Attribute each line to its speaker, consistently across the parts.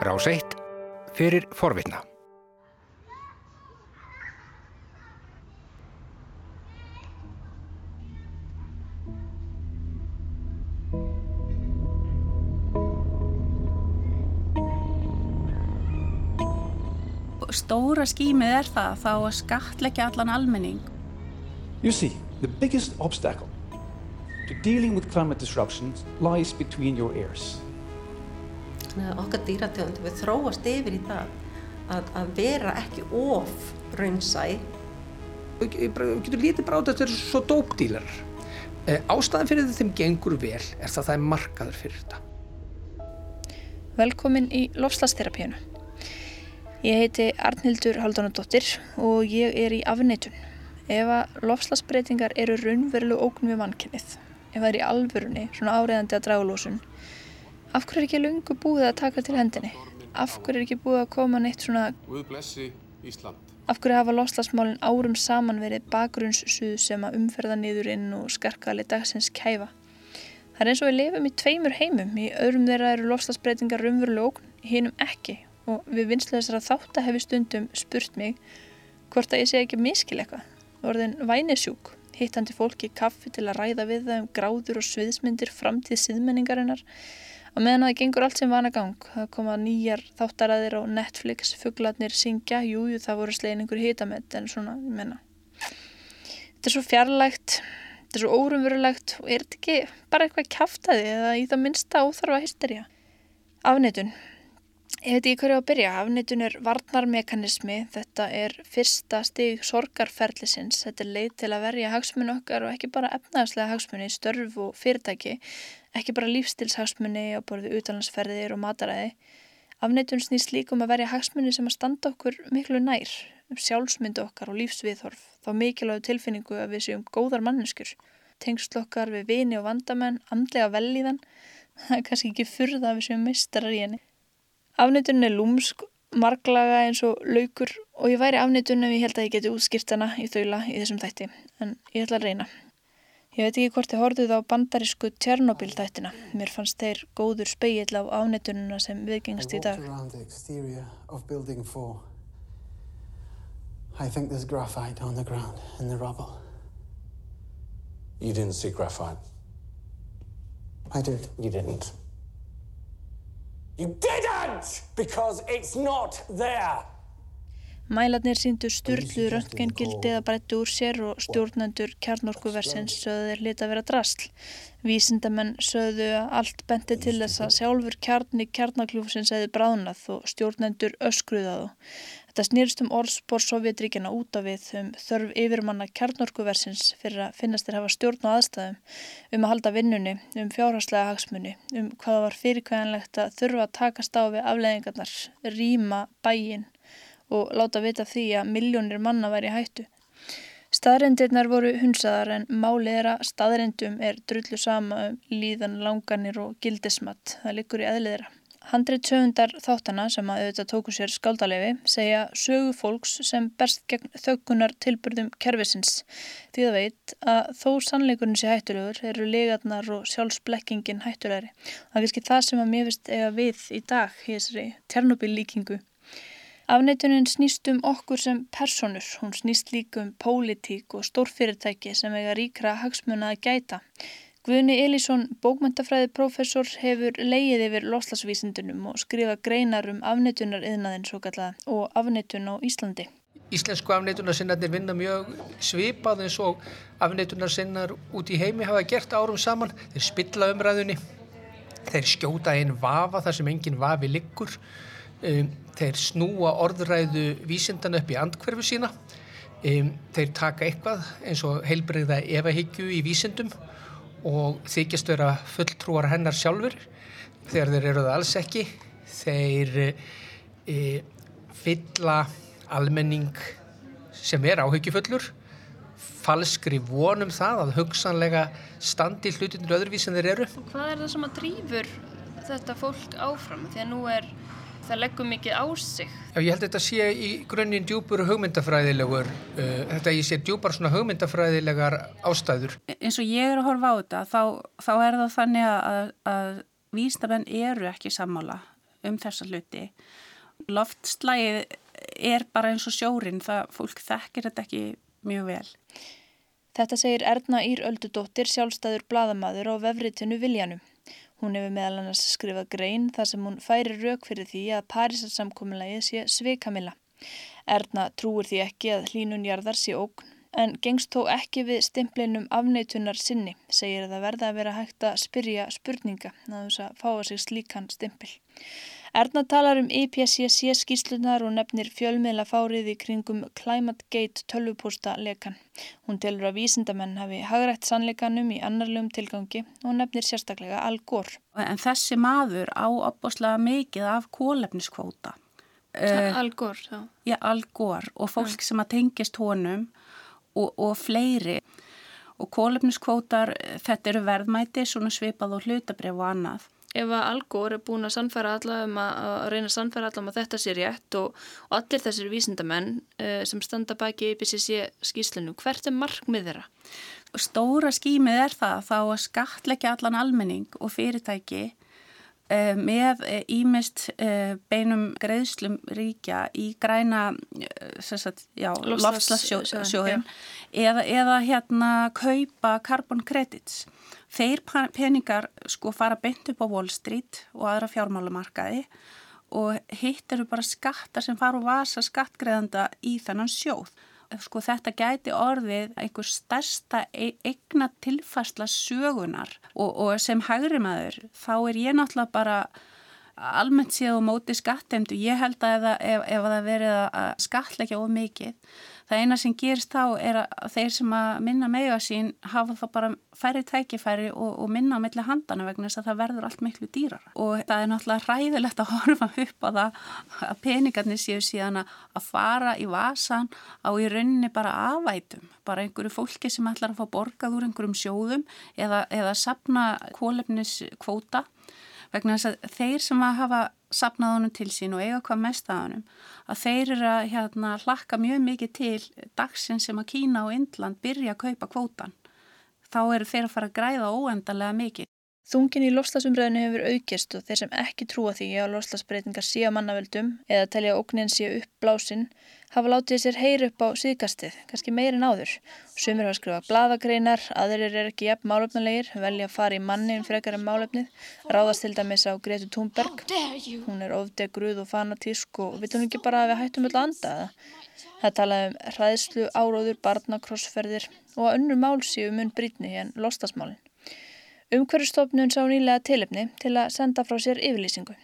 Speaker 1: Rás 1 fyrir forvitna.
Speaker 2: Stóra skýmið er það þá að skatleggja allan almenning.
Speaker 3: You see, the biggest obstacle to dealing with climate disruptions lies between your ears.
Speaker 4: Þannig að okkar dýrategundir við þróast yfir í það að, að vera ekki of raunsæ.
Speaker 1: Við getum lítið bara á þetta er svo dópdílar. Eh, ástæðan fyrir þeim gengur vel er það að það er markaður fyrir þetta.
Speaker 5: Velkomin í lofslagsterapíuna. Ég heiti Arnhildur Haldunadóttir og ég er í afneitun. Ef að lofslagsbreytingar eru raunveruleg ókn við mannkynnið, ef það er í alvörunni, svona áriðandi að draga lósun, af hverju er ekki lungu búið að taka til hendinni? Af hverju er ekki búið að koma neitt svona...
Speaker 6: Guð blessi Ísland.
Speaker 5: Af hverju hafa lofslagsmálinn árum saman verið bakgrunnssuð sem að umferða niður inn og skarkali dagsins kæfa? Það er eins og við lifum í tveimur heimum, í öðrum þeirra eru lofslagsbreytingar raunveruleg ókn, hinnum ekki og við vinslu þessara þátt að hefi stundum spurt mig hvort að ég sé ekki miskil eitthvað. Orðin vænisjúk, hittandi fólki kaffi til að ræða við það um gráður og sviðsmyndir framtíð siðmenningarinnar og meðan það gengur allt sem vana gang. Það koma nýjar þáttaræðir á Netflix, fugglarnir syngja, jújú það voru slegin einhver hitamett en svona, ég menna. Þetta er svo fjarlægt, þetta er svo órumverulegt og er þetta ekki bara eitthvað kæftæði eða í það minnsta óþarfa hysteria? Afneitun. Ég veit ekki hverju að byrja. Afneitun er varnarmekanismi. Þetta er fyrsta stig sorgarferðlisins. Þetta er leið til að verja hagsmunni okkar og ekki bara efnaðslega hagsmunni, störf og fyrirtæki. Ekki bara lífstilshagsmunni á borði utalansferðir og mataræði. Afneitun snýst líka um að verja hagsmunni sem að standa okkur miklu nær, um sjálfsmyndu okkar og lífsviðhorf. Þá mikilvægu tilfinningu að við séum góðar manneskur. Tengsl okkar við vini og vandamenn, andlega velíðan. Það er kannski ekki furða að við séum mistrar í henni. Afnitun er lúmsk, marglaga eins og laukur og ég væri afnitun ef ég held að ég geti útskýrt hana í þaula í þessum þætti, en ég ætla að reyna. Ég veit ekki hvort þið horfið á bandarísku Tjernobyl þættina. Mér fannst þeir góður speill á afnitununa sem viðgengast í dag.
Speaker 7: I think there's graphite on the ground in the rubble.
Speaker 6: You didn't see graphite?
Speaker 7: I did.
Speaker 6: You didn't.
Speaker 7: You didn't! Because it's not there!
Speaker 5: Mælarnir síndu styrlu röntgengildi eða brættu úr sér og stjórnendur kjarnorkuversins sögðu þeir lita að vera drasl. Vísindamenn sögðu að allt benti til þess að sjálfur kjarni kjarnarklúfsins hefði bráðnað og stjórnendur öskruðaðu. Þetta snýrst um orðspór Sovjetríkjana út af við um þörf yfirmanna kjarnorkuversins fyrir að finnast þér hafa stjórn á aðstæðum, um að halda vinnunni, um fjárhagslega hagsmunni, um hvaða var fyrirkvæðanlegt að þurfa að takast á við afleðingarnar, rýma bæin og láta vita því að miljónir manna væri hættu. Staðrendirnar voru hunsaðar en málið að staðrendum er drullu sama um líðan langanir og gildismat. Það likur í eðliðra. Handrið sögundar þáttana sem að auðvitað tóku sér skaldalefi segja sögu fólks sem berst gegn þaukunar tilbyrðum kervisins. Því það veit að þó sannleikurinn sé hættulegur eru legarnar og sjálfsblekkingin hættulegri. Það er kannski það sem að mér finnst eiga við í dag í þessari Tjernobyl líkingu. Afneitunin snýst um okkur sem personur, hún snýst líka um pólitík og stórfyrirtæki sem eiga ríkra hagsmuna að gæta. Guðni Elísson, bókmyndafræði professor, hefur leið yfir loslasvísindunum og skrifa greinar um afneitunar yðnaðin svo kallaða og afneitun á Íslandi.
Speaker 1: Íslensku afneitunarsinnarnir vinna mjög svipað eins og afneitunarsinnar út í heimi hafa gert árum saman. Þeir spilla umræðunni, þeir skjóta einn vafa þar sem enginn vafi liggur. Um, þeir snúa orðræðu vísindan upp í andkverfu sína. Um, þeir taka eitthvað eins og heilbreyða evahyggju í vísindum og þykjast vera fulltrúar hennar sjálfur þegar þeir eru það alls ekki þeir e, fylla almenning sem er áhyggjufullur falskri vonum það að hugsanlega standi hlutinir öðruvís en þeir eru.
Speaker 5: Hvað er það sem að drýfur þetta fólk áfram? Því að nú er það leggur mikið á sig.
Speaker 1: Já, ég held að þetta sé í grunninn djúpur hugmyndafræðilegur, uh, þetta ég sé djúpar svona hugmyndafræðilegar ástæður.
Speaker 2: E, eins og ég er að horfa á þetta, þá, þá er það þannig að, að vísnamenn eru ekki sammála um þessa hluti. Loftslægið er bara eins og sjórin, það fólk þekkir þetta ekki mjög vel.
Speaker 5: Þetta segir Erna Ír Öldudóttir sjálfstæður bladamaður á vefritinu Viljanum. Hún hefur meðal annars skrifað grein þar sem hún færi rauk fyrir því að Parísarsamkominlægið sé sveikamilla. Erna trúir því ekki að hlínunjarðar sé ógn en gengst þó ekki við stimplinum afneitunar sinni, segir að það verða að vera hægt að spyrja spurninga að þess að fáa sig slíkan stimpil. Erna talar um IPCC skýslunar og nefnir fjölmiðla fárið í kringum Climate Gate tölvupústa lekan. Hún telur að vísindamenn hafi hagrætt sannleikanum í annarlegum tilgangi og nefnir sérstaklega Al Gore.
Speaker 2: En þessi maður á opboslega mikið af kólefniskvóta.
Speaker 5: Uh, Al Gore, já.
Speaker 2: Já, Al Gore og fólk sem að tengist honum og, og fleiri. Og kólefniskvótar, þetta eru verðmæti, svona svipað og hlutabref og annað
Speaker 5: ef að Algór er búin að sannfæra alla um að, að reyna að sannfæra alla um að þetta sé rétt og, og allir þessir vísindamenn uh, sem standa baki í BCC skýslinu, hvert er markmið þeirra?
Speaker 2: Stóra skýmið er það þá að skatleggja allan almenning og fyrirtæki uh, með ímist uh, beinum greiðslum ríkja í græna lofslagsjóðin eða, eða hérna kaupa carbon credits Þeir peningar sko fara beint upp á Wall Street og aðra fjármálumarkaði og hitt eru bara skattar sem fara og vasa skattgreðanda í þennan sjóð. Sko þetta gæti orðið einhver stærsta e-, eigna tilfærsla sögunar og, og sem hægri maður þá er ég náttúrulega bara almennt séð og móti skattemdu. Ég held að ef, ef, það verið að skatleggja of mikið Það eina sem gerist þá er að þeir sem að minna mega sín hafa þá bara færri tækifæri og, og minna á milli handana vegna þess að það verður allt miklu dýrar. Og það er náttúrulega ræðilegt að horfa upp á það að peningarnir séu síðan að fara í vasan á í rauninni bara afætum. Bara einhverju fólki sem ætlar að fá borgað úr einhverjum sjóðum eða, eða sapna kólefniskvóta vegna þess að þeir sem að hafa sapnað honum til sín og eiga hvað mest að honum að þeir eru að hérna, hlakka mjög mikið til dagsin sem að Kína og Indland byrja að kaupa kvótan. Þá eru þeir að fara að græða óendarlega mikið.
Speaker 5: Þungin í loslasumræðinu hefur aukist og þeir sem ekki trúa því að loslasbreytingar síða mannaveldum eða telja ógnin síða upp blásinn hafa látið sér heyr upp á síðkastið, kannski meirin áður. Sumir hafa skrifað bladagreinar, aðrir er ekki jafn málefnulegir, velja að fara í mannin frekar en málefnið, ráðast til dæmis á Gretu Thunberg. Hún er ofdegruð og fanatísk og vitum ekki bara að við hættum öll að anda það. Það talaði um hræðslu, áróður, barnakrossferðir og önnur mál síðu mun brítni en lostasmálinn. Umhverfstofnun sá nýlega tilefni til að senda frá sér yfirlýsingu.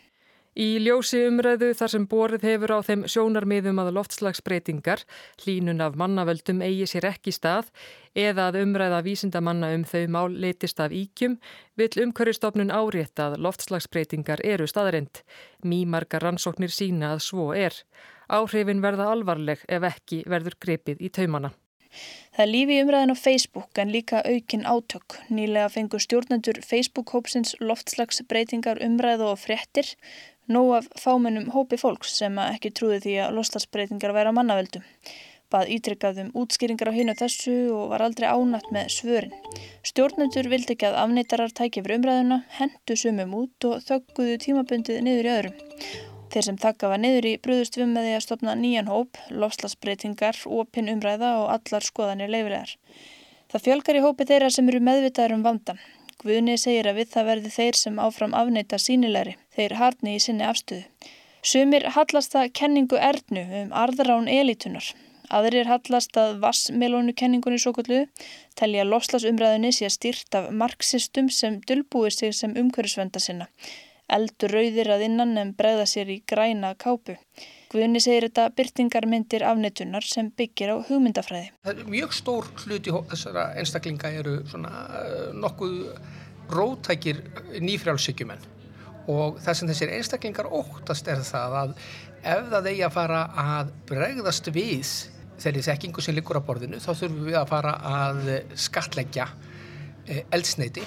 Speaker 8: Í ljósi umræðu þar sem borið hefur á þeim sjónarmiðum að loftslagsbreytingar, hlínun af mannavöldum eigi sér ekki stað eða að umræða vísindamanna um þau mál leitist af íkjum, vil umhverfstofnun árétt að loftslagsbreytingar eru staðarind. Mýmarga rannsóknir sína að svo er. Áhrifin verða alvarleg ef ekki verður grepið í taumana.
Speaker 5: Það er lífi umræðin á Facebook en líka aukin átök. Nýlega fengur stjórnendur Facebook-hópsins loftslagsbreytingar umræðu og fréttir nóg af fámennum hópi fólks sem ekki trúði því að loftslagsbreytingar væri á mannaveldum. Bað ítrykkað um útskýringar á hinu þessu og var aldrei ánætt með svörin. Stjórnendur vildi ekki að afneitarar tækja fyrir umræðuna, hendu sumum út og þögguðu tímabundið niður í öðrum. Þeir sem þakka var niður í bröðust við með því að stopna nýjan hóp, lofslagsbreytingar, opin umræða og allar skoðanir leifilegar. Það fjölgar í hópi þeirra sem eru meðvitaður um vandan. Guðni segir að við það verði þeir sem áfram afneita sínilegri, þeir harni í sinni afstöðu. Sumir hallast það kenningu erðnu um arðrán elitunar. Aðrir hallast að vassmelónu kenningunni svo kullu, telja lofslagsumræðinni sé styrt af marxistum sem dölbúir sig sem umhverfisvenda sinna eldur rauðir að innan en bregða sér í græna kápu. Guðni segir þetta byrtingarmyndir afnetunar sem byggir á hugmyndafræði.
Speaker 1: Það er mjög stór hluti þessara einstaklinga eru svona uh, nokkuð rótækir nýfrjálfsykjumenn og það sem þessir einstaklingar óttast er það að ef það eigi að fara að bregðast við þeirri þekkingu sem liggur á borðinu þá þurfum við að fara að skatleggja eh, eldsneiti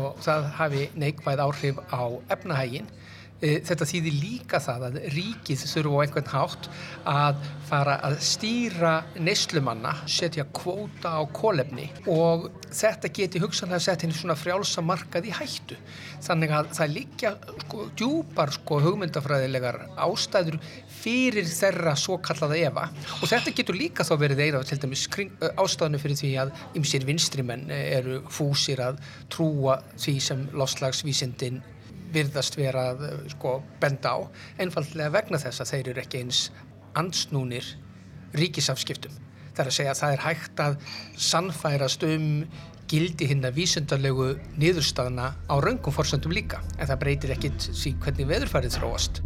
Speaker 1: og það hafi neikvæð áhrif á efnahægin E, þetta þýðir líka það að ríkið þurfu á einhvern hátt að fara að stýra neyslumanna, setja kvóta á kólefni og þetta geti hugsanlega sett henni svona frjálsa markað í hættu. Þannig að það líkja sko, djúpar sko, hugmyndafræðilegar ástæður fyrir þeirra svo kallaða Eva og þetta getur líka þá verið eira til dæmis ástæðinu fyrir því að ymsir vinstrimenn eru fúsir að trúa því sem lofslagsvísindin virðast vera að sko, benda á einfallega vegna þess að þeir eru ekki eins ansnúnir ríkisafskiptum. Það er að segja að það er hægt að sannfærast um gildi hinn að vísundarlegu niðurstaðna á raungum fórsöndum líka en það breytir ekkit því hvernig veðurfærið þróast.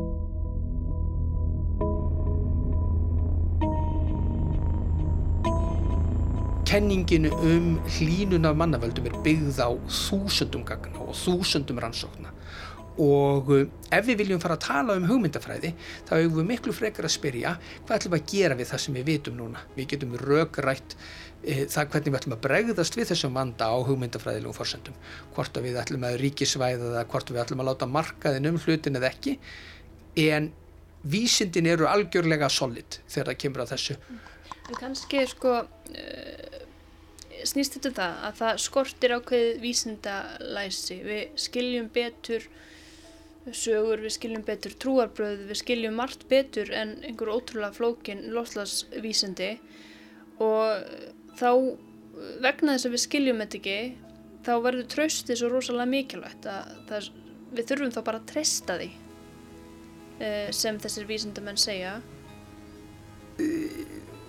Speaker 1: Kenningin um hlínun af mannavöldum er byggð á þúsundum gagna og þúsundum rannsókna og uh, ef við viljum fara að tala um hugmyndafræði þá hefur við miklu frekar að spyrja hvað ætlum við að gera við það sem við vitum núna? Við getum rökrætt e, það hvernig við ætlum að bregðast við þessum vanda á hugmyndafræðilegum fórsendum hvort að við ætlum að ríkisvæða það hvort við ætlum að láta markaðin um hlutin eða ekki. En vísindin eru algjörlega solid þegar það kemur á þessu.
Speaker 5: En kannski sko uh, snýst þetta um það að það skortir ákveðið vísindalæsi. Við skiljum betur sögur, við skiljum betur trúarbröð, við skiljum margt betur en einhver ótrúlega flókin loslasvísindi og þá vegna þess að við skiljum þetta ekki þá verður tröstið svo rosalega mikilvægt að það, við þurfum þá bara að treysta því eh, sem þessir vísindamenn segja.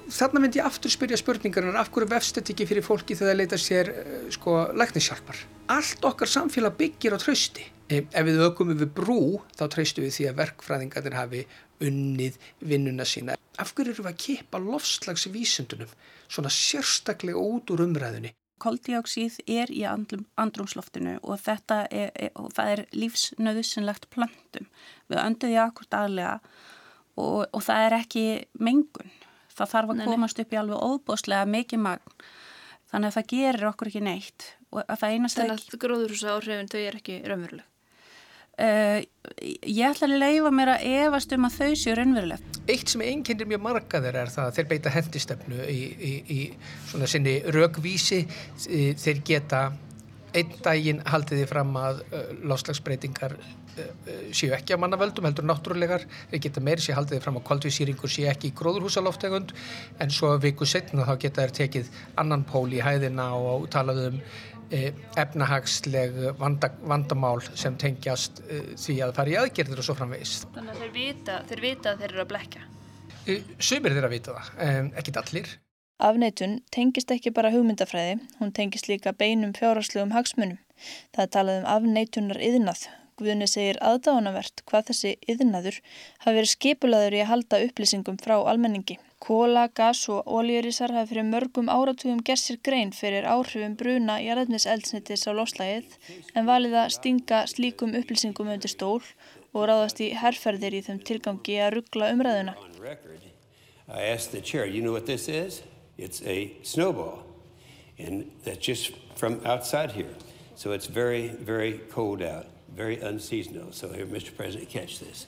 Speaker 1: Þarna myndi ég aftur spyrja spurningarnar af hverju vefst þetta ekki fyrir fólki þegar það leita sér eh, sko læknishjálpar. Allt okkar samfélag byggir á trösti Ef við ökum við brú þá treystu við því að verkfræðingarnir hafi unnið vinnuna sína. Af hverju eru við að kipa lofslagsvísundunum svona sérstaklega út úr umræðinni?
Speaker 2: Koldioksíð er í andlum, andrumsloftinu og þetta er, er, og það er lífsnöðusinlegt plantum. Við önduðum í akkord aðlega og, og það er ekki mengun. Það þarf að komast upp í alveg óbúslega mikið magn. Þannig að það gerir okkur ekki neitt.
Speaker 5: Þannig að gróðurhúsa áhrifin þau er ekki raunveruleg.
Speaker 2: Uh, ég ætla að leifa mér að efast um að þau séu raunverulegt.
Speaker 1: Eitt sem einkennir mjög marga þeir er það að þeir beita hendistöfnu í, í, í svona sinni raugvísi, þeir geta einn daginn haldið því fram að uh, láslagsbreytingar uh, séu ekki á mannavöldum, heldur náttúrulegar, þeir geta meiri séu haldið því fram að kvaldvísýringur séu ekki í gróðurhúsaloftegund en svo viku setna þá geta þeir tekið annan pól í hæðina og talað um efnahagsleg vanda, vandamál sem tengjast e, því að fara í aðgerðir og svo framvegis.
Speaker 5: Þannig að þeir vita, þeir vita að þeir eru að blekja?
Speaker 1: E, sumir þeir að vita það, ekkit allir.
Speaker 5: Afneitun tengist ekki bara hugmyndafræði, hún tengist líka beinum fjárhagslegum hagsmunum. Það talaði um afneitunar yðnað. Guðni segir aðdáðanavert hvað þessi yðnaður hafi verið skipulaður í að halda upplýsingum frá almenningi. Kóla, gas og ólíurísar hafi fyrir mörgum áratugum gert sér grein fyrir áhrifum bruna í aðræðniseldsnitis á loslægið en valið að stinga slíkum upplýsingum undir stól og ráðast í herrferðir í þeim tilgangi að ruggla umræðuna.
Speaker 9: Chair, you know. So very, very cold out, very unseasonal. So here, Mr. President, catch this.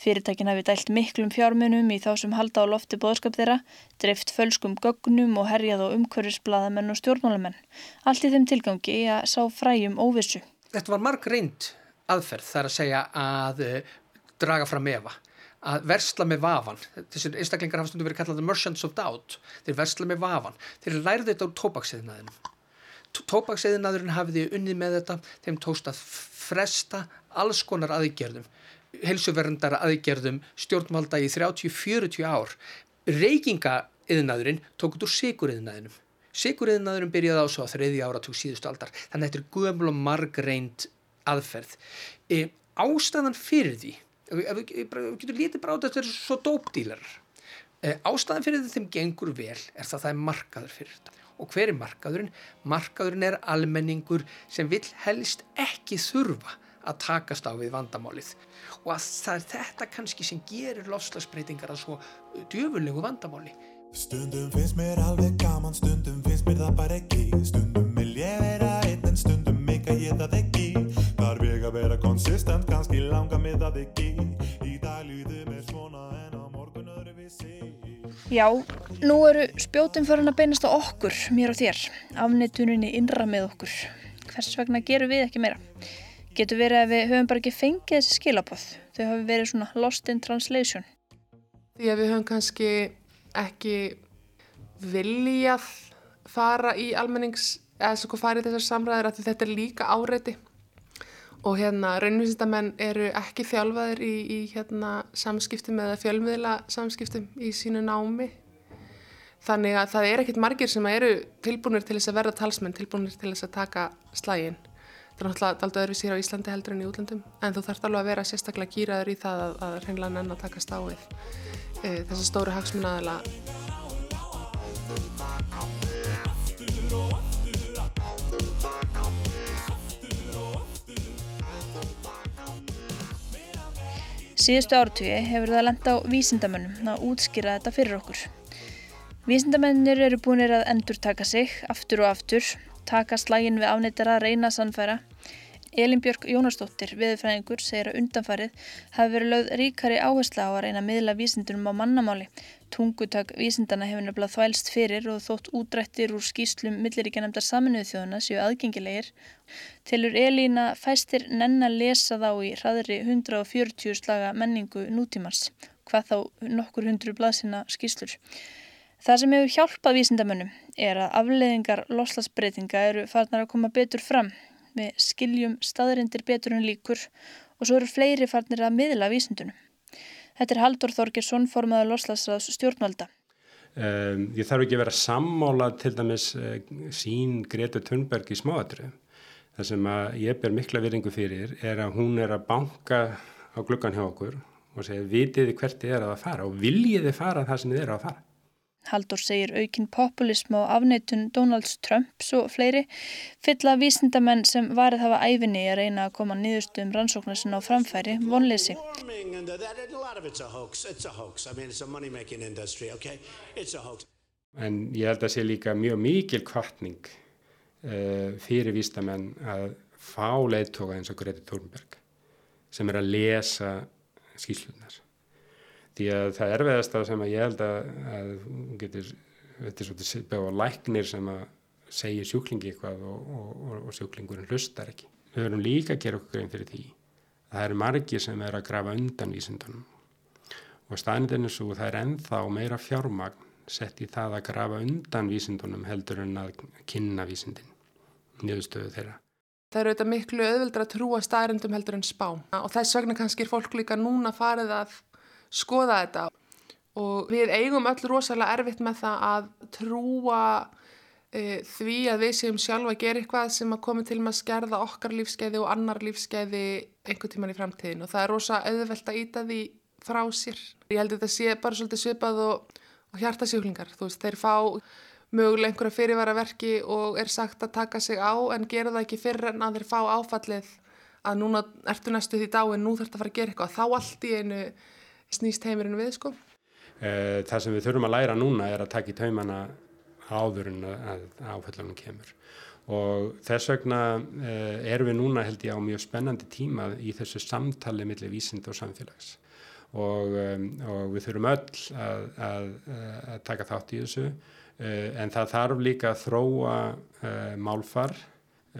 Speaker 5: Fyrirtækin hafi dælt miklum fjármunum í þá sem halda á lofti bóðskap þeirra, dreift fölskum gögnum og herjað á umhverfisbladamenn og stjórnmálamenn. Allt í þeim tilgangi að sá fræjum óvissu.
Speaker 1: Þetta var marg reynd aðferð þar að segja að uh, draga fram efa að versla með vafan. Þessir einstaklingar hafa stundu verið kallað merchants of doubt. Þeir versla með vafan. Þeir lærðu þetta úr tópaksiðinaðinum tópaksiðinaðurinn hafiði unnið með þetta. Þeim tóst að fresta alls konar aðgerðum helsuverndara aðgerðum stjórnvalda í 30-40 ár. Reykinga-iðnaðurinn tók út úr siguriðnaðinum. Siguriðnaðurinn byrjaði á svo að þreyði ára tók síðustu aldar. Þannig að þetta er gömul og margreint aðferð. E, ástæðan fyrir því, ef við getum lítið á þetta, þetta er svo dópdílar. E, ástæðan fyrir því þeim gengur vel er það að það er markaður fyrir þetta. Og hver er markaðurinn? Markaðurinn er almenningur sem vil helst ekki þurfa að takast á við vandamálið og að það er þetta kannski sem gerir lofslagsbreytingar að svo djöfulegu vandamáli.
Speaker 10: Stundum finnst mér alveg gaman, stundum finnst mér það bara ekki Stundum vil ég vera einn en stundum mikka ég það ekki Þarf ég að vera konsistent, kannski langa mig það ekki Í dag líður mér svona en á morgun öðru vissi
Speaker 5: Já, nú eru spjótum farin að beinast á okkur, mér og þér, afneituninni innra með okkur. Hvers vegna gerum við ekki meira? Getur verið að við höfum bara ekki fengið þessi skilabóð. Þau hafi verið svona lost in translation.
Speaker 11: Því að við höfum kannski ekki viljað fara í almennings, eða svo hvað farið þessar samræður að þetta er líka áreiti og hérna raunvísindamenn eru ekki þjálfaðir í, í hérna samskiptum eða fjölmiðla samskiptum í sínu námi þannig að það er ekkit margir sem eru tilbúinir til þess að verða talsmenn, tilbúinir til þess að taka slægin. Það er náttúrulega aldrei öðru sér á Íslandi heldur en í útlöndum en þú þarfst alveg að vera sérstaklega gýraður í það að, að reynlega nenn að taka stáið e, þessa stóru hagsmunnaðila
Speaker 5: Síðustu áratugi hefur það lenda á vísindamönnum að útskýra þetta fyrir okkur. Vísindamennir eru búinir að endur taka sig, aftur og aftur, taka slægin við reyna að sannfæra. Elin Björk Jónasdóttir, viðfræðingur, segir að undanfarið hafi verið lögð ríkari áhersla á að reyna miðla vísindunum á mannamáli. Tungutak vísindana hefur nefnilega þvælst fyrir og þótt útrættir úr skýslum milliríkjanemdar saminuðu þjóðuna séu aðgengilegir. Tilur Elína fæstir nenn að lesa þá í hraðri 140 slaga menningu nútímars, hvað þá nokkur hundru blaðsina skýslur. Það sem hefur hjálpað vísindamönnum er að afleiðingar loslasbreytinga eru farnar að koma betur fram. Við skiljum staðrindir betur en líkur og svo eru fleiri farnir að miðla vísindunum. Þetta er Haldur Þorgesson, formaður loslasraðs stjórnvalda.
Speaker 12: Um, ég þarf ekki að vera sammála til dæmis uh, sín Greta Thunberg í smáatru. Það sem ég ber mikla viringu fyrir er að hún er að banka á gluggan hjá okkur og segja vitiði hvert þið er að fara og viljiði fara það sem þið er að fara.
Speaker 5: Haldur segir aukin populism og afneitun Donalds Trumps og fleiri fylla vísindamenn sem varð hafa æfinni að reyna að koma nýðustum rannsóknar sinna á framfæri vonleysi.
Speaker 12: En ég held að sé líka mjög mikil kvartning uh, fyrir vísindamenn að fá leittóka eins og Greti Thunberg sem er að lesa skýslunar því að það erfiðasta sem að ég held að, að getur, þetta er svolítið beða læknir sem að segja sjúklingi eitthvað og, og, og sjúklingurinn hlustar ekki. Við verðum líka að gera okkur grein fyrir því. Það eru margir sem er að grafa undan vísindunum og staðnindinu svo það er ennþá meira fjármagn sett í það að grafa undan vísindunum heldur en að kynna vísindin, njöðstöðu þeirra.
Speaker 11: Það eru auðvitað miklu öðvöldra að trúa staðrindum heldur en spá og þess vegna kannski er fólk líka núna farið að skoða þetta. Og við eigum öll rosalega erfitt með það að trúa e, því að við séum sjálfa að gera eitthvað sem að komi til með að skerða okkar lífskeiði og annar lífskeiði einhver tíman í framtíðin og það er rosa auðvelt að íta því frá sér. Ég held að þetta sé bara svolítið svipað og, og hjartasjúklingar, þú veist, þeir fá mögulega einhverja fyrirvara verki og er sagt að taka sig á en gera það ekki fyrir en að þeir fá áfallið að núna ertu næstu því dáin, nú þarf þetta að fara að gera eitthvað, þá allt í einu snýst heimurinn við sko.
Speaker 12: Það sem við þurfum að læra núna er að taka í taumana áður en að áfællunum kemur og þess vegna erum við núna held ég á mjög spennandi tíma í þessu samtali millir vísind og samfélags og, og við þurfum öll að, að, að taka þátt í þessu en það þarf líka að þróa málfar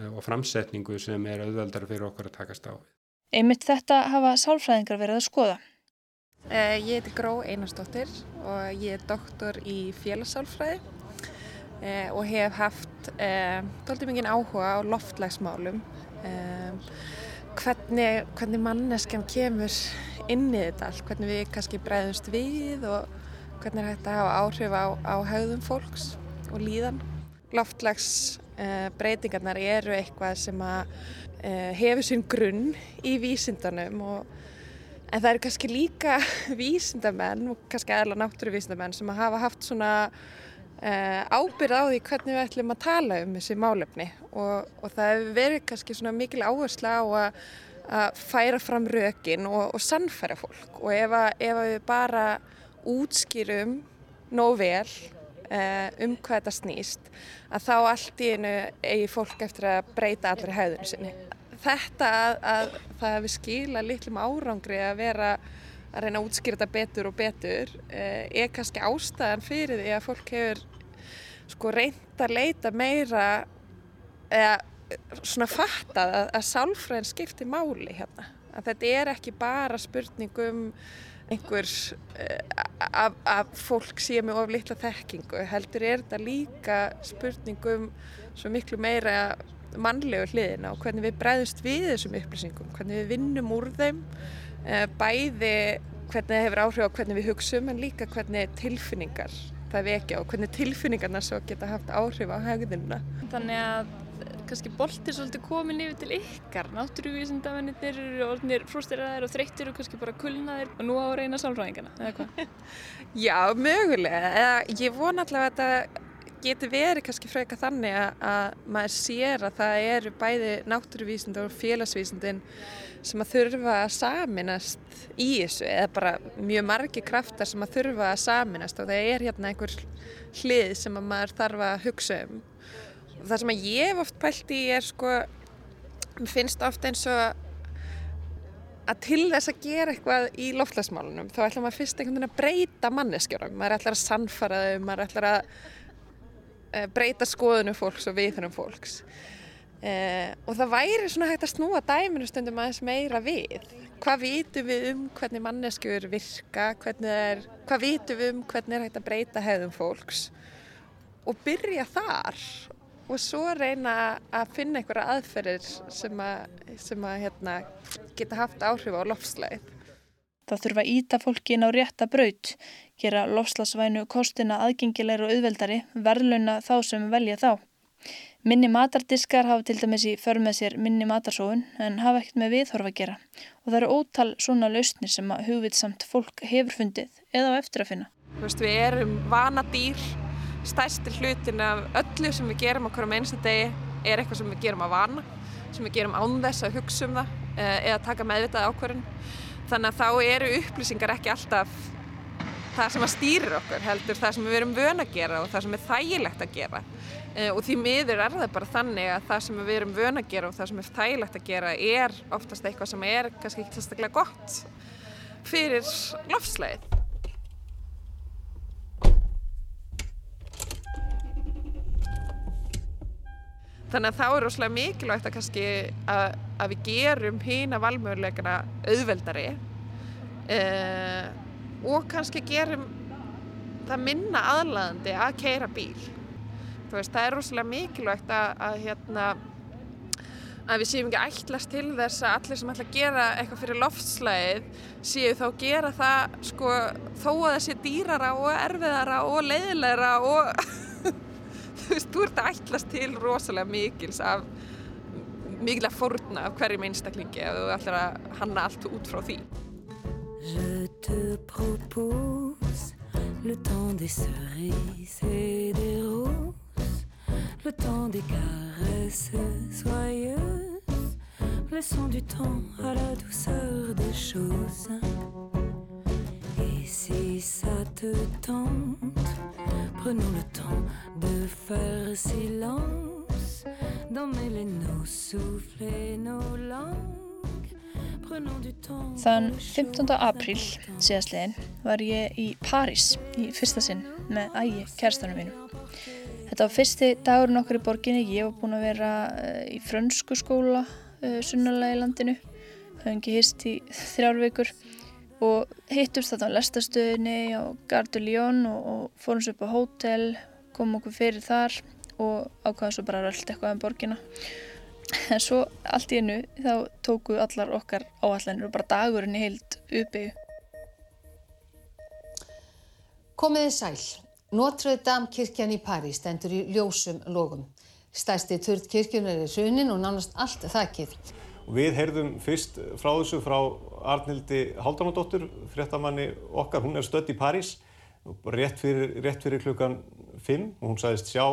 Speaker 12: og framsetningu sem er auðveldar fyrir okkur að takast á.
Speaker 5: Einmitt þetta hafa sálfræðingar verið að skoða.
Speaker 13: Uh, ég heiti Gró Einarsdóttir og ég er doktor í félagsálfræði uh, og hef haft uh, doldið mikið áhuga á loftlagsmálum hvernig, hvernig manneskjan kemur inn í þetta allt, hvernig við kannski bregðumst við og hvernig hægt að hafa áhrif á, á haugðum fólks og líðan. Loftlagsbreytingarnar eru eitthvað sem hefur sín grunn í vísindanum og En það eru kannski líka vísindamenn og kannski aðla náttúruvísindamenn sem að hafa haft svona uh, ábyrð á því hvernig við ætlum að tala um þessi málefni og, og það hefur verið kannski svona mikil áhersla á að, að færa fram rökin og, og sannfæra fólk og ef, að, ef að við bara útskýrum nóg vel uh, um hvað þetta snýst að þá allt í einu eigi fólk eftir að breyta allir hæðunum sinni. Þetta að, að það hefur skila litlum árangri að vera að reyna að útskýra þetta betur og betur uh, er kannski ástæðan fyrir því að fólk hefur sko reynd að leita meira eða svona fattað að, að sálfræðin skiptir máli hérna. Að þetta er ekki bara spurning um einhvers að, að fólk sé með of litla þekkingu heldur er þetta líka spurningum svo miklu meira mannlegu hliðina og hvernig við bregðust við þessum upplýsingum, hvernig við vinnum úr þeim bæði hvernig það hefur áhrif á hvernig við hugsaum en líka hvernig tilfinningar það vekja og hvernig tilfinningarna svo geta haft áhrif á hegðununa.
Speaker 5: Þannig að kannski boltir svolítið komin yfir til ykkar náttúruvísindamennir eru orðinir frústiraðir og þreyttir og kannski bara kulnaðir og nú á reyna sálfræðingana, eða hvað?
Speaker 13: Já, mögulega. Ég vona allavega að þetta getur verið kannski freka þannig að maður sér að það eru bæði náttúruvísind og félagsvísindin sem að þurfa að saminast í þessu eða bara mjög margi kraftar sem að þurfa að saminast og það er hérna einhver hlið sem að maður þarf að hugsa um. Það sem að ég hef oft pælt í er sko mér finnst ofta eins og að til þess að gera eitthvað í loftlagsmálunum þá ætlar maður fyrst einhvern veginn að breyta manneskjörum maður ætlar að sannfara þau, maður ætlar að breyta skoðunum fólks og viðhunum fólks. Uh, og það væri svona hægt að snúa dæminu stundum aðeins meira við. Hvað vitum við um hvernig manneskjur virka er, hvað vitum við um hvernig er hægt að breyta hefðum fólks og byrja þar og svo reyna að finna einhverja aðferðir sem að, sem að hérna, geta haft áhrif á lofslæðið.
Speaker 5: Það þurfa íta fólkin á rétta braut, gera lofslagsvænu kostina aðgengilegur og auðveldari, verðluna þá sem velja þá. Minni matardiskar hafa til dæmis í för með sér minni matarsóun en hafa ekkert með viðhorfa að gera og það eru ótal svona lausnir sem að hugvitsamt fólk hefur fundið eða á eftir að finna.
Speaker 13: Veist, við erum vanadýr stærsti hlutin af öllu sem við gerum okkur á einsta degi er eitthvað sem við gerum að vana sem við gerum án þess að hugsa um það eh, eða taka meðvitað ákvarðin þannig að þá eru upplýsingar ekki alltaf það sem að stýrir okkur heldur það sem við erum vöna að gera og það sem er þægilegt að gera. Eh, og því miður er það bara þannig að það sem við erum vöna að gera og það sem er þægilegt að gera er oftast eitthvað sem er kannski ekki sérstaklega gott fyrir lofslæðið Þannig að þá er rosalega mikilvægt að, kannski, að, að við gerum hýna valmöguleikana auðveldari. Eh, og kannski gerum það minna aðlæðandi að keira bíl. Veist, það er rosalega mikilvægt að, að hérna, við séum ekki ætlast til þess að allir sem ætla að gera eitthvað fyrir loftslæðið séu þá að gera það sko, þó að það sé dýrara og erfiðara og leiðilegra og þú veist, þú ert að ætlast til rosalega mikils af mikil að fórna af hverjum einstaklingi og þú ætlar að hanna allt út frá því Je te propose le temps des cerises et des roses le temps des caresses soyeuses son du temps à la douceur des choses. Et si ça te tente prenons le temps de faire silence d'emmêler nos souffles et nos langues Þann 15. apríl síðastlegin var ég í París í fyrsta sinn með ægi kærstunum mínum. Þetta var fyrsti dagurinn okkur í borginni, ég var búin að vera uh, í frönsku skóla uh, sunnalega í landinu, höfum ekki hýst í þrjárveikur og hittust þetta á lestastöðinni á Gardu Lyon og, og fórum svo upp á hótel, komum okkur fyrir þar og ákvaðum svo bara rölt eitthvað um borginna. En svo allt í ennu þá tóku allar okkar áallanir og bara dagurinn í heild uppeyju.
Speaker 14: Komiði sæl. Notre Dame kirkjan í París stendur í ljósum logum. Stærsti turð kirkjunar er hrunin og nánast allt þakkið.
Speaker 15: Við heyrðum fyrst frá þessu frá Arnildi Haldanadóttur, fréttamanni okkar. Hún er stödd í París rétt fyrir, rétt fyrir klukkan 5 og hún sagðist sjá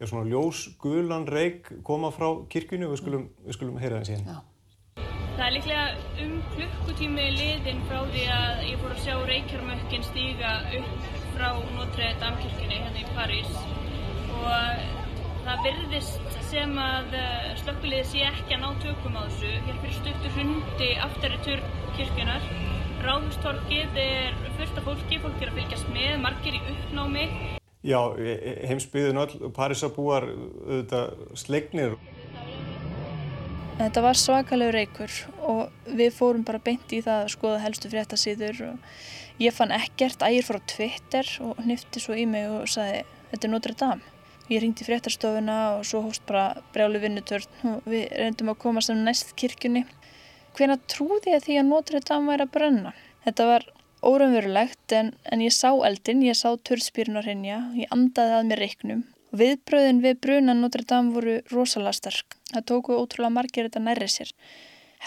Speaker 15: er svona ljósgulan reik koma frá kirkjunu við skulum, við skulum heyra það síðan.
Speaker 16: Það er líklega um klukkutími liðin frá því að ég fór að sjá reykjarmökkinn stíga upp frá Notre Dame kirkjunni hérna í París og það virðist sem að eh, slökkuliði sé ekki að ná tökum á þessu. Hér fyrir stuttur hundi aftari turn kirkjunar. Ráðhustorkið er fullt af fólki, fólk er að fylgjast með, margir í uppnámi.
Speaker 15: Já, heimsbyðin öll, Parísabúar auðvitað slegnir.
Speaker 5: Þetta var svakalegur reykur og við fórum bara beint í það að skoða helstu fréttasýður og ég fann ekkert ægir frá Twitter og nýfti svo í mig og sagði þetta er Notre Dame. Ég ringdi fréttarstofuna og svo hóst bara brjálu vinnutörn og við reyndum að koma sem næst kirkjunni. Hvena trúði ég því að Notre Dame væri að brenna? Þetta var órumverulegt en, en ég sá eldin, ég sá törspýrun á hrinja, ég andaði að mér reiknum. Viðbröðin við bruna Notre Dame voru rosalega stark. Það tóku ótrúlega margir þetta nærri sér.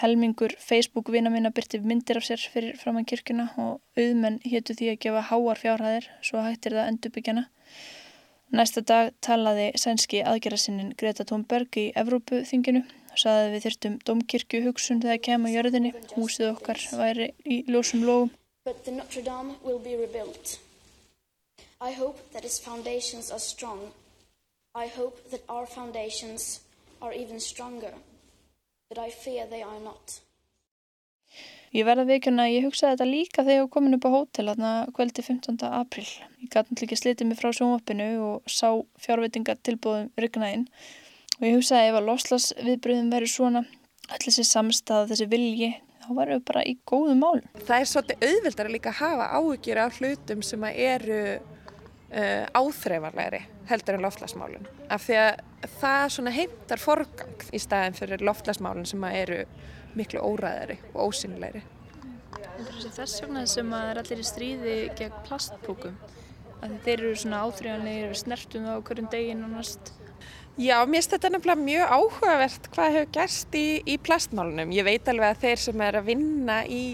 Speaker 5: Helmingur Facebook vina minna byrti myndir af sér fyrir framann kirkuna og auðmenn héttu því að gefa háar fjárhæðir svo hættir það endurbyggjana. Næsta dag talaði sænski aðgerðarsinnin Greta Thunberg í Evrópu-þinginu og saði að við þyrtum domkirkju hugsun þegar kemur jörðinni, húsið okkar væri í ljósum lógum.
Speaker 17: But the Notre Dame will be rebuilt. I hope that its foundations are strong. I hope that our foundations are even stronger. But I fear they are not.
Speaker 5: Ég verða veikjuna að ég hugsaði þetta líka þegar ég var komin upp á hótel aðna kveldi 15. april. Ég gæti náttúrulega ekki slitið mig frá sjónvappinu og sá fjárveitinga tilbúðum ryggnaðinn og ég hugsaði ef að loslasviðbröðum verið svona, allir þessi samstað, þessi vilji, þá varum við bara í góðu mál.
Speaker 13: Það er svolítið auðvildar að líka hafa áhugjur af hlutum sem eru uh, áþreifarlegri heldur en loftlasmálun. Af því að það heimtar forgang í staðin fyrir loftlasmálun sem eru miklu óræðari og ósynilegri.
Speaker 5: Þess vegna sem að það er allir í stríði gegn plastpókum. Þeir eru svona áþreifanlegir, við snertum það á hverjum deginn og næst.
Speaker 13: Já, mér finnst þetta nefnilega mjög áhugavert hvað hefur gerst í, í plastmálunum. Ég veit alveg að þeir sem er að vinna í,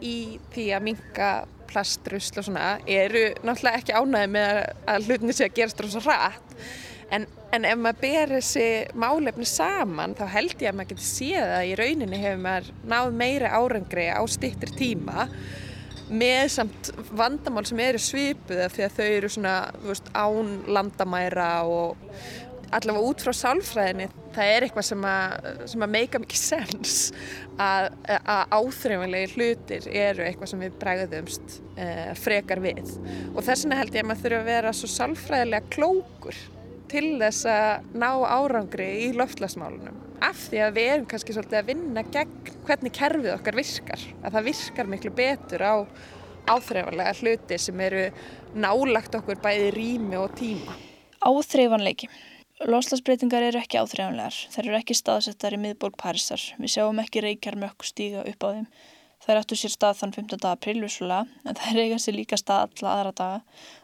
Speaker 13: í því að minga plastrusl og svona eru náttúrulega ekki ánæði með að hlutinni sé að gerast rosa rætt. En, en ef maður ber þessi málefni saman þá held ég að maður getur séð að í rauninni hefur maður náð meira árangri á stittir tíma með samt vandamál sem eru svipuða því að þau eru svona veist, án landamæra og allavega út frá sálfræðinni það er eitthvað sem að, sem að meika mikið sens að, að áþreifanlegi hlutir eru eitthvað sem við bregðumst uh, frekar við. Og þess vegna held ég að maður þurfa að vera svo sálfræðilega klókur til þess að ná árangri í loftlasmálunum af því að við erum kannski svolítið að vinna gegn hvernig kerfið okkar virkar. Að það virkar miklu betur á áþreifanlega hluti sem eru nálagt okkur bæði rými og tíma.
Speaker 5: Áþreifanleiki Loslasbreytingar eru ekki áþreifanlegar þær eru ekki staðsettar í miðborg Parísar við sjáum ekki reykjarmökk stíga upp á þeim þær áttu sér stað þann 15. apríl vissulega en þær eiga sér líka stað alla aðra daga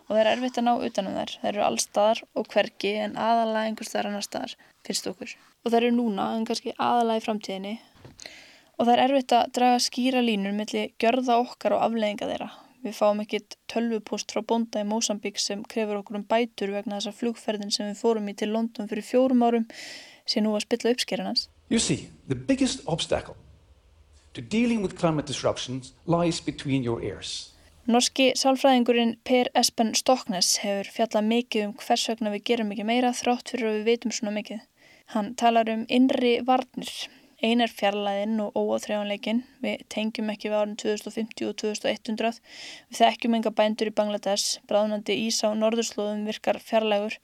Speaker 5: og það er erfitt að ná utanum þær. Það eru allstaðar og hverki en aðalega einhver staðar annar staðar fyrst okkur. Og það eru núna en kannski aðalega í framtíðinni og það er erfitt að draga skýra línur millir gjörða okkar og aflegginga þeirra. Við fáum ekkit tölvupost frá bonda í Mósambík sem krefur okkur um bætur vegna þessa flugferðin sem við fórum í til London fyrir fjórum árum sem nú að spilla uppskerunans.
Speaker 3: You see, the biggest obstacle to dealing with climate disruptions lies between your ears.
Speaker 5: Norski sálfræðingurinn Per Espen Stoknes hefur fjallað mikið um hvers vegna við gerum ekki meira þrátt fyrir að við veitum svona mikið. Hann talar um innri varnir. Ein er fjarlæðinn og óáþrjáanleikin. Við tengjum ekki við árin 2050 og 2100. Við þekkjum enga bændur í Bangladesh. Bráðnandi ís á norðurslóðum virkar fjarlægur.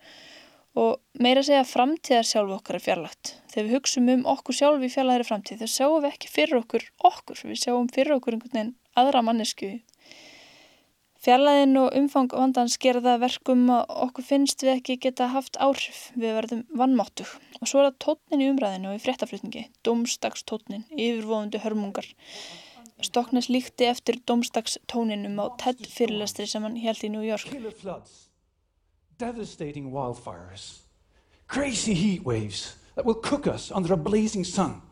Speaker 5: Og meira segja framtíðar sjálf okkar er fjarlægt. Þegar við hugsum um okkur sjálf í fjarlægri framtíð þá sjáum við ekki fyrir okkur okkur. Við sjáum fyrir okkur einhvern veginn aðra mannesku Fjarlæðin og umfang vandans gera það verkum að okkur finnst við ekki geta haft áhrif við verðum vannmáttug. Og svo er það tótnin í umræðinu og í fréttaflutningi, domstagstótnin, yfirvofandi hörmungar. Stoknes líkti eftir domstagstóninum á TED fyrirlestri sem hann held í New York.
Speaker 3: Devastating wildfires, crazy heat waves that will cook us under a blazing sun.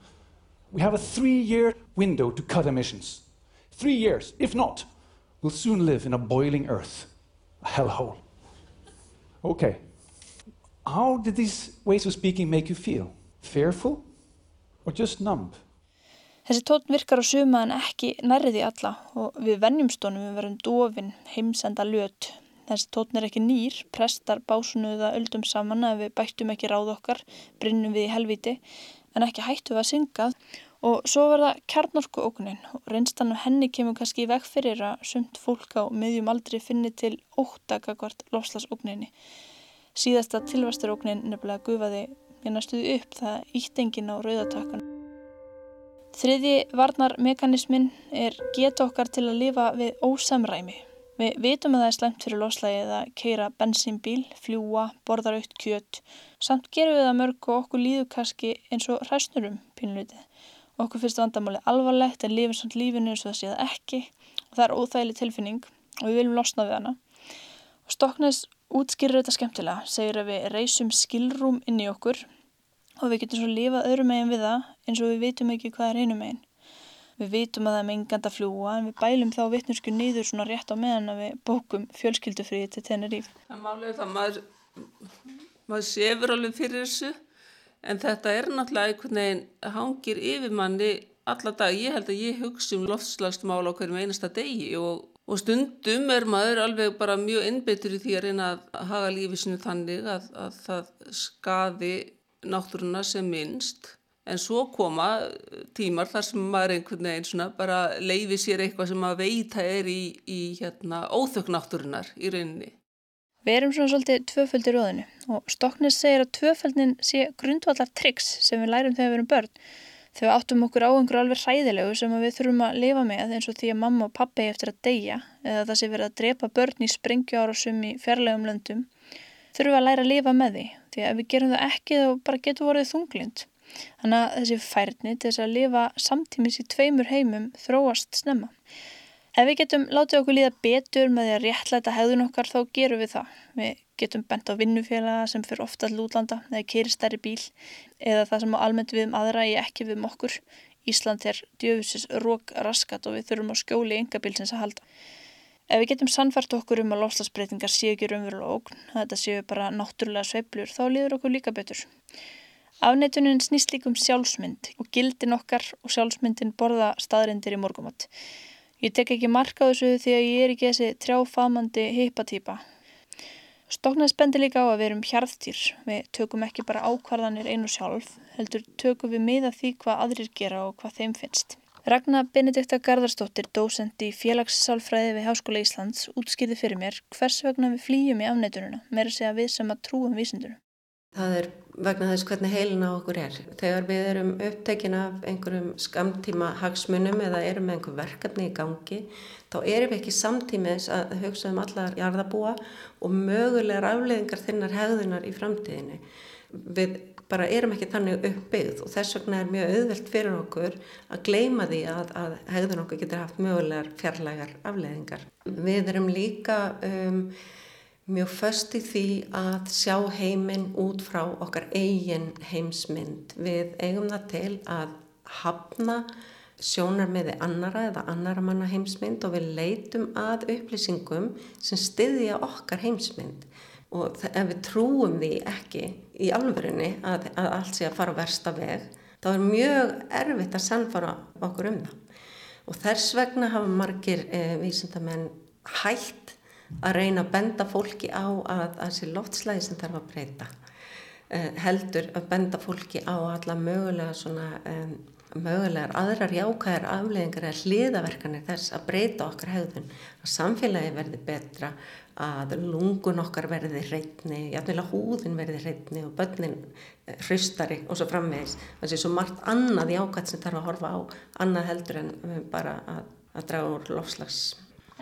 Speaker 3: We have a three-year window to cut emissions. Three years, if not, will soon live in a boiling earth, a hellhole. Okay. How did these ways of speaking make you feel? Fearful or just numb?
Speaker 5: Þessi tótt virkar á suma en ekki nærði alla og við vennjumstónum við verum dofin, heimsenda löt. Þessi tótn er ekki nýr, prestar básunuða öldum saman að við bættum ekki ráð okkar, brinnum við í helviti, en ekki hættu við að synga. Og svo var það kjarnorku ókunin og reynstan og henni kemur kannski í veg fyrir að sumt fólk á miðjum aldrei finni til óttakakvart lofslagsókuninni. Síðasta tilvastarókunin nefnilega gufaði ég næstuði upp það íttengin á rauðatakkan. Þriði varnarmekanismin er geta okkar til að lifa við ósamræmi. Við vitum að það er slemt fyrir loslægið að keira bensínbíl, fljúa, borðar aukt kjött. Samt gerum við það mörg og okkur líður kannski eins og hræsnurum pínlutið. Okkur finnst vandamáli alvarlegt en lifum samt lífinu eins og það sé það ekki. Og það er óþægileg tilfinning og við viljum losna við hana. Og Stoknes útskýrir þetta skemmtilega, segir að við reysum skilrúm inn í okkur og við getum svo lifað öðrum megin við það eins og við vitum ekki hvað er einu megin. Við vitum að það er mengand að fljúa en við bælum þá vittnusku nýður svona rétt á meðan að við bókum fjölskyldufríði til Teneríf.
Speaker 18: Það máli er það maður, maður sefur alveg fyrir þessu en þetta er náttúrulega einhvern veginn hangir yfir manni alla dag. Ég held að ég hugsi um loftslagsmál á hverjum einasta degi og, og stundum er maður alveg bara mjög innbyttur í því að reyna að haga lífið sinu þannig að, að það skaði náttúruna sem minnst en svo koma tímar þar sem maður einhvern veginn svona bara leiði sér eitthvað sem maður veita er í, í hérna, óþökk náttúrunar í rauninni.
Speaker 5: Við erum svona svolítið tvöföldi í róðinu og Stoknes segir að tvöföldin sé grundvallar triks sem við lærum þegar við erum börn. Við áttum okkur á einhverju alveg hræðilegu sem við þurfum að lifa með eins og því að mamma og pappi eftir að deyja eða það sé verið að drepa börn í sprengjuárasum í fjarlægum löndum þurfum að læra að lifa með því því að við gerum það ekki þá bara getur vorið þunglind. Þannig að þessi færni til þess að lifa samtímis í tveimur heimum þróast snemma. Ef við getum látið okkur líða betur með því að réttlæta hefðun okkar þá gerum við það. Við getum bent á vinnufélaga sem fyrir ofta til útlanda eða keri stærri bíl eða það sem á almennt við um aðra í ekki við um okkur. Ísland er djöfusis rók raskat og við þurfum á skjóli yngabílsins að halda. Ef við getum sannfært okkur um að lofslagsbreytingar séu ekki raunverulega ógn, þetta séu bara náttúrulega sveiblur, þá líður okkur líka betur. Afneitunin snýst líkum sjálfsmynd og gildin okkar og sjálfsmyndin borða staðrindir í morgumatt. Ég tek ekki marka þessu því að ég er ekki þessi trjáfamandi heipatýpa. Stoknaðis bendir líka á að við erum hjarðtýr. Við tökum ekki bara ákvarðanir einu sjálf, heldur tökum við miða því hvað aðrir gera og hvað þeim finnst. Ragnar Benedikta Garðarsdóttir, dósend í félagssálfræði við Háskóla Íslands, útskýði fyrir mér hvers vegna við flýjum í afneitununa, meira segja við sem að trúum vísindunum.
Speaker 4: Það er vegna þess hvernig heilin á okkur er. Þegar við erum upptekin af einhverjum skamtíma hagsmunum eða erum með einhver verkefni í gangi, þá erum við ekki samtímis að hugsa um allar jarðabúa og mögulegar afleðingar þinnar hegðunar í framtíðinni. Við bara erum ekki þannig uppbyggð og þess vegna er mjög auðvelt fyrir okkur að gleima því að, að hegðun okkur getur haft mögulegar fjarlægar afleðingar. Við erum líka um, mjög föst í því að sjá heiminn út frá okkar eigin heimsmynd. Við eigum það til að hafna sjónar meði annara eða annara manna heimsmynd og við leitum að upplýsingum sem styðja okkar heimsmynd. Og ef við trúum því ekki í alvörunni að, að allt sé að fara versta veg, þá er mjög erfitt að sannfara okkur um það. Og þess vegna hafa margir eh, vísindamenn hægt að reyna að benda fólki á að þessi loftslæði sem þarf að breyta uh, heldur að benda fólki á alla mögulega svona um, mögulegar aðrar jákæðar afleðingar eða hliðaverkanir þess að breyta okkar hegðun að samfélagi verði betra að lungun okkar verði hreitni, jafnvegulega húðin verði hreitni og börnin eh, hristari og svo framvegis. Það sé svo margt annað jákvæð sem þarf að horfa á annað heldur en eh, bara að, að draga úr lofslags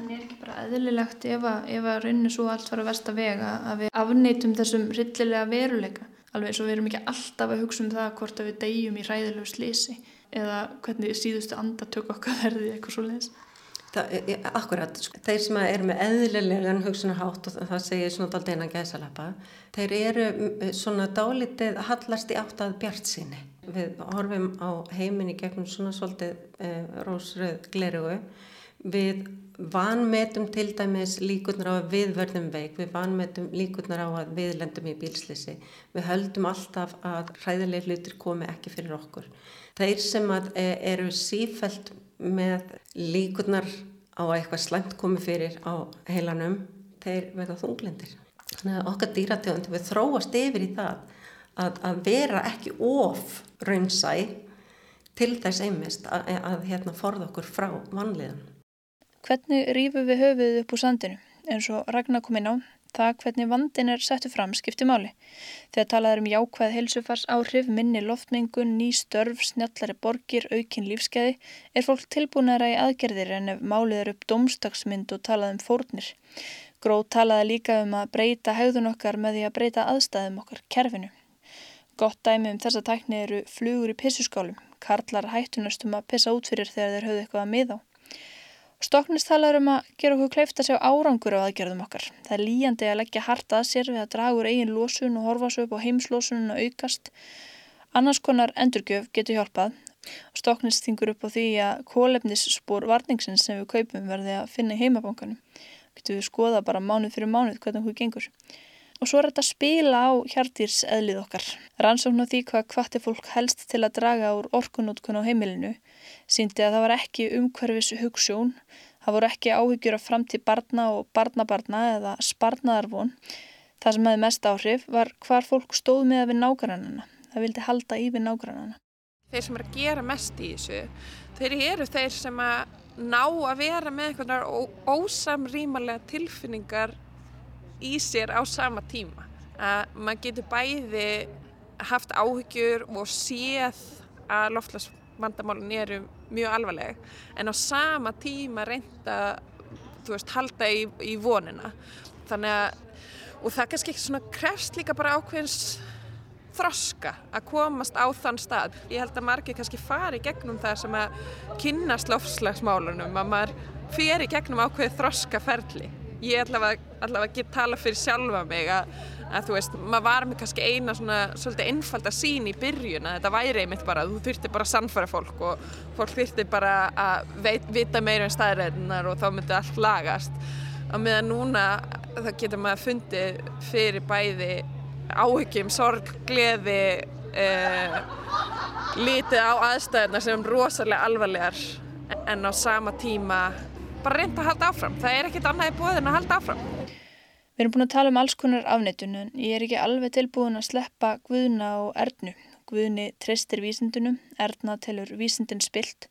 Speaker 5: En er ekki bara eðlilegt ef að, ef að rauninu svo allt fara versta vega að við afneitum þessum rillilega veruleika alveg eins og við erum ekki alltaf að hugsa um það hvort að við deyjum í ræðilegu slísi eða hvernig síðustu andartök okkar verði eitthvað svo leiðis.
Speaker 4: Akkurat, sko. þeir sem er með eðlilegan hugsunarhátt og það segir svona dálta einan gæsalappa, þeir eru svona dálitið hallast í átt að bjart síni. Við horfum á heiminni gegnum svona svolítið eh, rósröð glerugu við vanmetum til dæmis líkurnar á að við verðum veik, við vanmetum líkurnar á að við lendum í bílslisi. Við höldum alltaf að hræðileg hlutir komi ekki fyrir okkur. Þeir sem e, eru sífælt með líkurnar á að eitthvað slæmt komi fyrir á heilanum þeir verða þunglindir. Þannig að okkar dýrategund við þróast yfir í það að, að vera ekki of raunsæ til þess einmist að, að hérna forða okkur frá vanliðan.
Speaker 5: Hvernig rýfum við höfuð upp úr sandinu? eins og Ragnar kom inn á, það hvernig vandin er settu fram skipti máli. Þegar talað er um jákvæð heilsufars áhrif, minni loftmengun, ný störf, snjallari borgir, aukin lífskeiði, er fólk tilbúinara í aðgerðir en ef málið er upp domstagsmynd og talað um fórnir. Gróð talaði líka um að breyta hegðun okkar með því að breyta aðstæðum okkar, kerfinu. Gott dæmi um þessa tækni eru flugur í pissuskálum. Karlar hættunastum að pissa út fyrir þegar þeir höfðu eitthvað að miða á. Stoknist talar um að gera okkur kleifta sér árangur á aðgerðum okkar. Það er líjandi að leggja harta að sér við að draga úr eigin lósun og horfa svo upp á heimslósunum og aukast. Annars konar endurgjöf getur hjálpað. Stoknist þingur upp á því að kólefnisspór varningsins sem við kaupum verði að finna í heimabankanum. Getur við skoða bara mánuð fyrir mánuð hvernig hún gengur. Og svo er þetta að spila á hjartýrs eðlið okkar. Rannsókn á því hvað hvati fólk helst til að draga úr orkunótkun á heimilinu síndi að það var ekki umhverfis hugssjón, það voru ekki áhyggjur af framtíð barna og barnabarna eða sparnaðarvon. Það sem hefði mest áhrif var hvar fólk stóð með við nágrannana. Það vildi halda í við nágrannana.
Speaker 13: Þeir sem er að gera mest í þessu, þeir eru þeir sem að ná að vera með einhverjar ósamrýmalega tilfinningar í sér á sama tíma. Að maður getur bæði haft áhyggjur og séð að loftlags vandamálun eru mjög alvarleg en á sama tíma reynda þú veist, halda í, í vonina. Þannig að og það kannski ekki svona krefst líka bara ákveðins þroska að komast á þann stað. Ég held að margir kannski fari gegnum það sem að kynast lofslagsmálunum að maður fyrir gegnum ákveðið þroska ferli ég allavega, allavega get tala fyrir sjálfa mig að að þú veist, maður var með kannski eina svona svolítið einfalda sín í byrjun að þetta væri einmitt bara, þú þurfti bara að sannfæra fólk og fólk þurfti bara að veit, vita meira um staðræðinar og þá myndi allt lagast. Og meðan núna þá getur maður fundið fyrir bæði áhyggjum, sorg, gleði eh, lítið á aðstæðina sem er rosalega alvarlegar en á sama tíma bara reynda að halda áfram, það er ekkit annað í bóðin að halda áfram
Speaker 5: Við erum búin að tala um alls konar afnettun en ég er ekki alveg tilbúin að sleppa Guðna og Ernu. Guðni treystir vísindunum, Erna telur vísindin spilt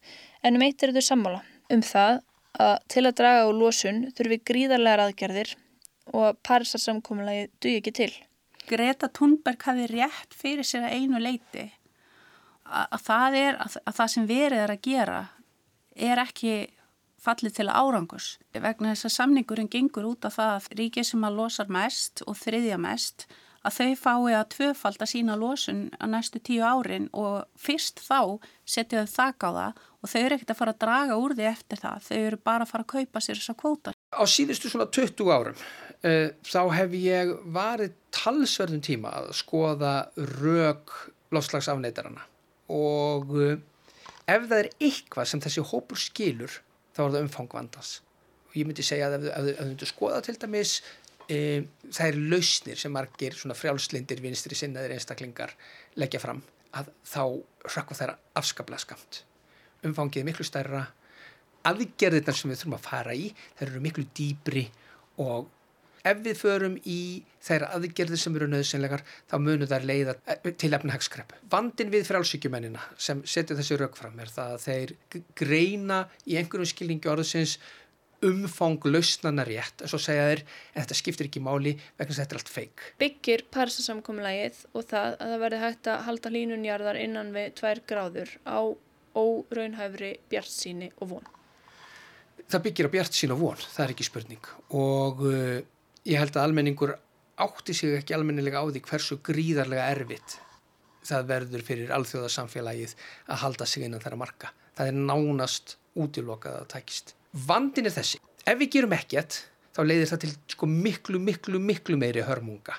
Speaker 5: en um eitt er þau sammála. Um það að til að draga á losun þurfi gríðarlegar aðgerðir og að parisarsamkommalagi duði ekki til.
Speaker 2: Greta Thunberg hafi rétt fyrir sér að einu leiti að, að, það, er, að, að það sem verið er að gera er ekki fallið til árangus vegna þess að samningurinn gengur út af það að ríkið sem að losar mest og þriðja mest að þau fái að tvöfald að sína losun að næstu tíu árin og fyrst þá setja þau þak á það og þau eru ekkert að fara að draga úr því eftir það, þau eru bara að fara að kaupa sér þessa kvóta.
Speaker 1: Á síðustu svona 20 árum uh, þá hef ég varið talsverðum tíma að skoða rauk lofslagsafneitarana og uh, ef það er eitthvað sem þessi hópur skilur þá er það umfang vandans. Og ég myndi segja að ef þú myndir skoða til dæmis e, það er lausnir sem margir svona frjálslindir vinstri sinnaðir einstaklingar leggja fram að þá hrakka þeirra afskaplega skamt umfangið er miklu stærra aðgerðirnar sem við þurfum að fara í þeir eru miklu dýbri og ef við förum í þeirra aðgerðir sem eru nöðsynlegar þá munum þær leiða eh, til efnahagskrepp. Vandin við frálsíkjumennina sem setja þessi rauk fram er það að þeir greina í einhverjum skilningi orðsins umfang lausnana rétt og svo segja þeir en þetta skiptir ekki máli vegna þetta er allt feik.
Speaker 5: Byggir Parísasamkomlægið og það að það verði hægt að halda hlínunjarðar innan við tvær gráður á óraunhæfri bjart síni og von.
Speaker 1: Það byggir á bjart sín og von, það er ekki spurning og uh, ég held að almenningur átti sig ekki almennilega á því hversu gríðarlega erfitt það verður fyrir alþjóðarsamfélagið að halda sig innan þeirra marka. Það er nánast útilokað að takist. Vandin er þessi. Ef við gerum ekkert, þá leiðir það til sko, miklu, miklu, miklu meiri hörmunga.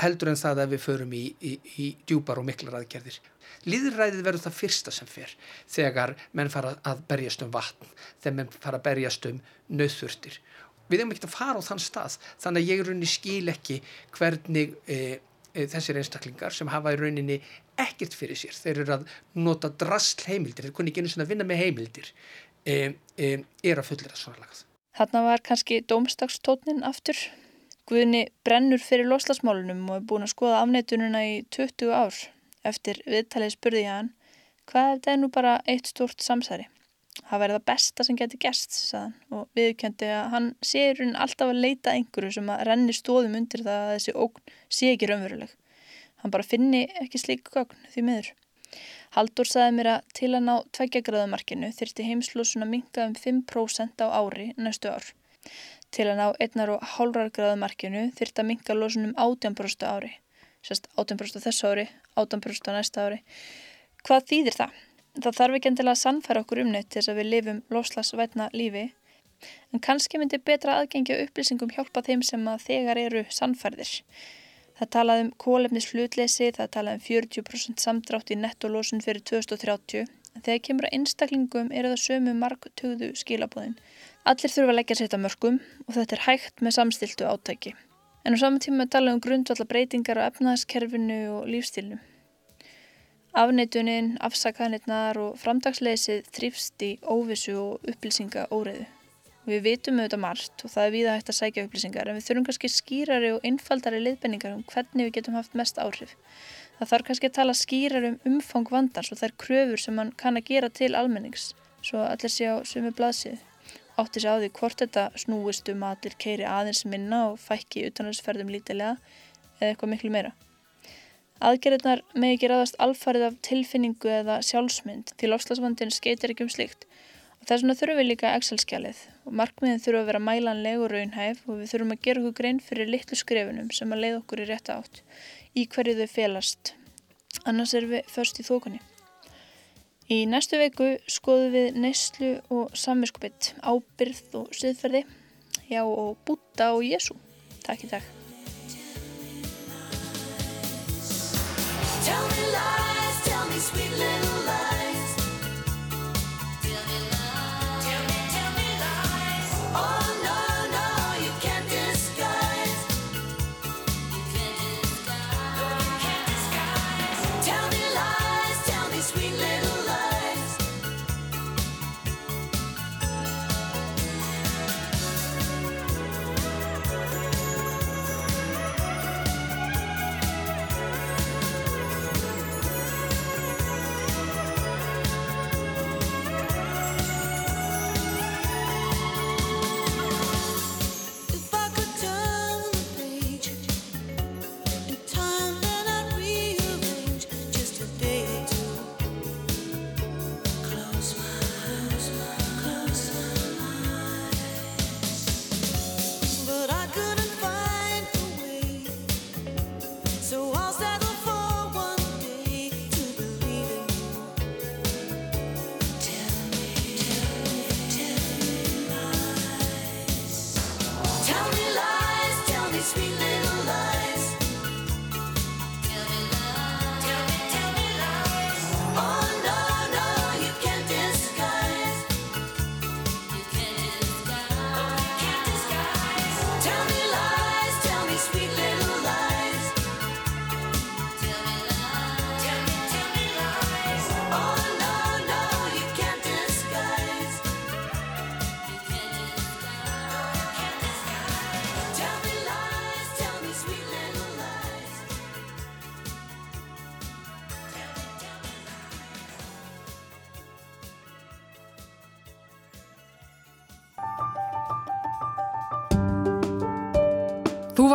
Speaker 1: Heldur en það að við förum í, í, í djúpar og miklar aðgerðir. Líðræðið verður það fyrsta sem fer þegar menn fara að berjast um vatn, þegar menn fara að berjast um nöðþurftir við hefum ekki að fara á þann stað þannig að ég rauninni skil ekki hvernig e, e, þessir einstaklingar sem hafa í rauninni ekkert fyrir sér þeir eru að nota drasl heimildir þeir kunni ekki einu svona að vinna með heimildir e, e er að fullera svona lagað
Speaker 5: Þarna var kannski dómstagstótnin aftur. Guðni brennur fyrir loslasmálunum og er búin að skoða afneitununa í 20 ár. Eftir viðtalið spurði ég hann, hvað ef þetta er nú bara eitt stort samsæri? Það verði það besta sem getur gerst, saðan, og viðkendi að hann séur hún alltaf að leita einhverju sem að renni stóðum undir það að þessi ógn sé ekki raunveruleg. Hann bara finni ekki slíku gögn því miður. Haldur saði mér að til að ná tveggjagraðumarkinu þyrti heimslúsun að minga um 5% á ári næstu ár. Til að ná 1,5 graðumarkinu þyrti að minga lósunum 18% ári. Sérst 18% þessu ári, 18% næsta ári. Hvað þýðir það? Það þarf ekki endilega að sannfæra okkur um neitt þess að við lifum loslasvætna lífi en kannski myndi betra aðgengja upplýsingum hjálpa þeim sem að þegar eru sannfærðir. Það talaði um kólefnis flutleysi, það talaði um 40% samdrátt í nettolósun fyrir 2030 en þegar kemur að einstaklingum eru það sömu margtögðu skilabóðin. Allir þurfa að leggja sér þetta mörgum og þetta er hægt með samstiltu átæki. En á saman tíma talaði um grundvalla breytingar á efnaðaskerfinu og lífstílnum. Afneitunin, afsakaðnirnar og framdagsleysið þrýfst í óvissu og upplýsinga óreiðu. Við vitum auðvitað margt og það er viða hægt að sækja upplýsingar en við þurfum kannski skýrari og einfaldari liðbenningar um hvernig við getum haft mest áhrif. Það þarf kannski að tala skýrari um umfang vandans og þær kröfur sem mann kann að gera til almennings svo allir sé á sumu blaðsið. Átti sér á því hvort þetta snúist um að allir keiri aðeins minna og fækki utanhansferðum lítilega eða eitthvað miklu meira. Aðgerðirnar með ekki ræðast alfarið af tilfinningu eða sjálfsmynd til ofslagsvandin skeitir ekki um slikt Þess vegna þurfum við líka Excel-skjalið og markmiðin þurfum að vera mælanleg og raunhæf og við þurfum að gera okkur grein fyrir litlu skrefunum sem að leiða okkur í rétt átt í hverju þau felast. Annars erum við först í þókunni. Í næstu veiku skoðum við neyslu og samvinskupitt, ábyrð og siðferði, já og búta og jésu. Takk í dag. Sweet little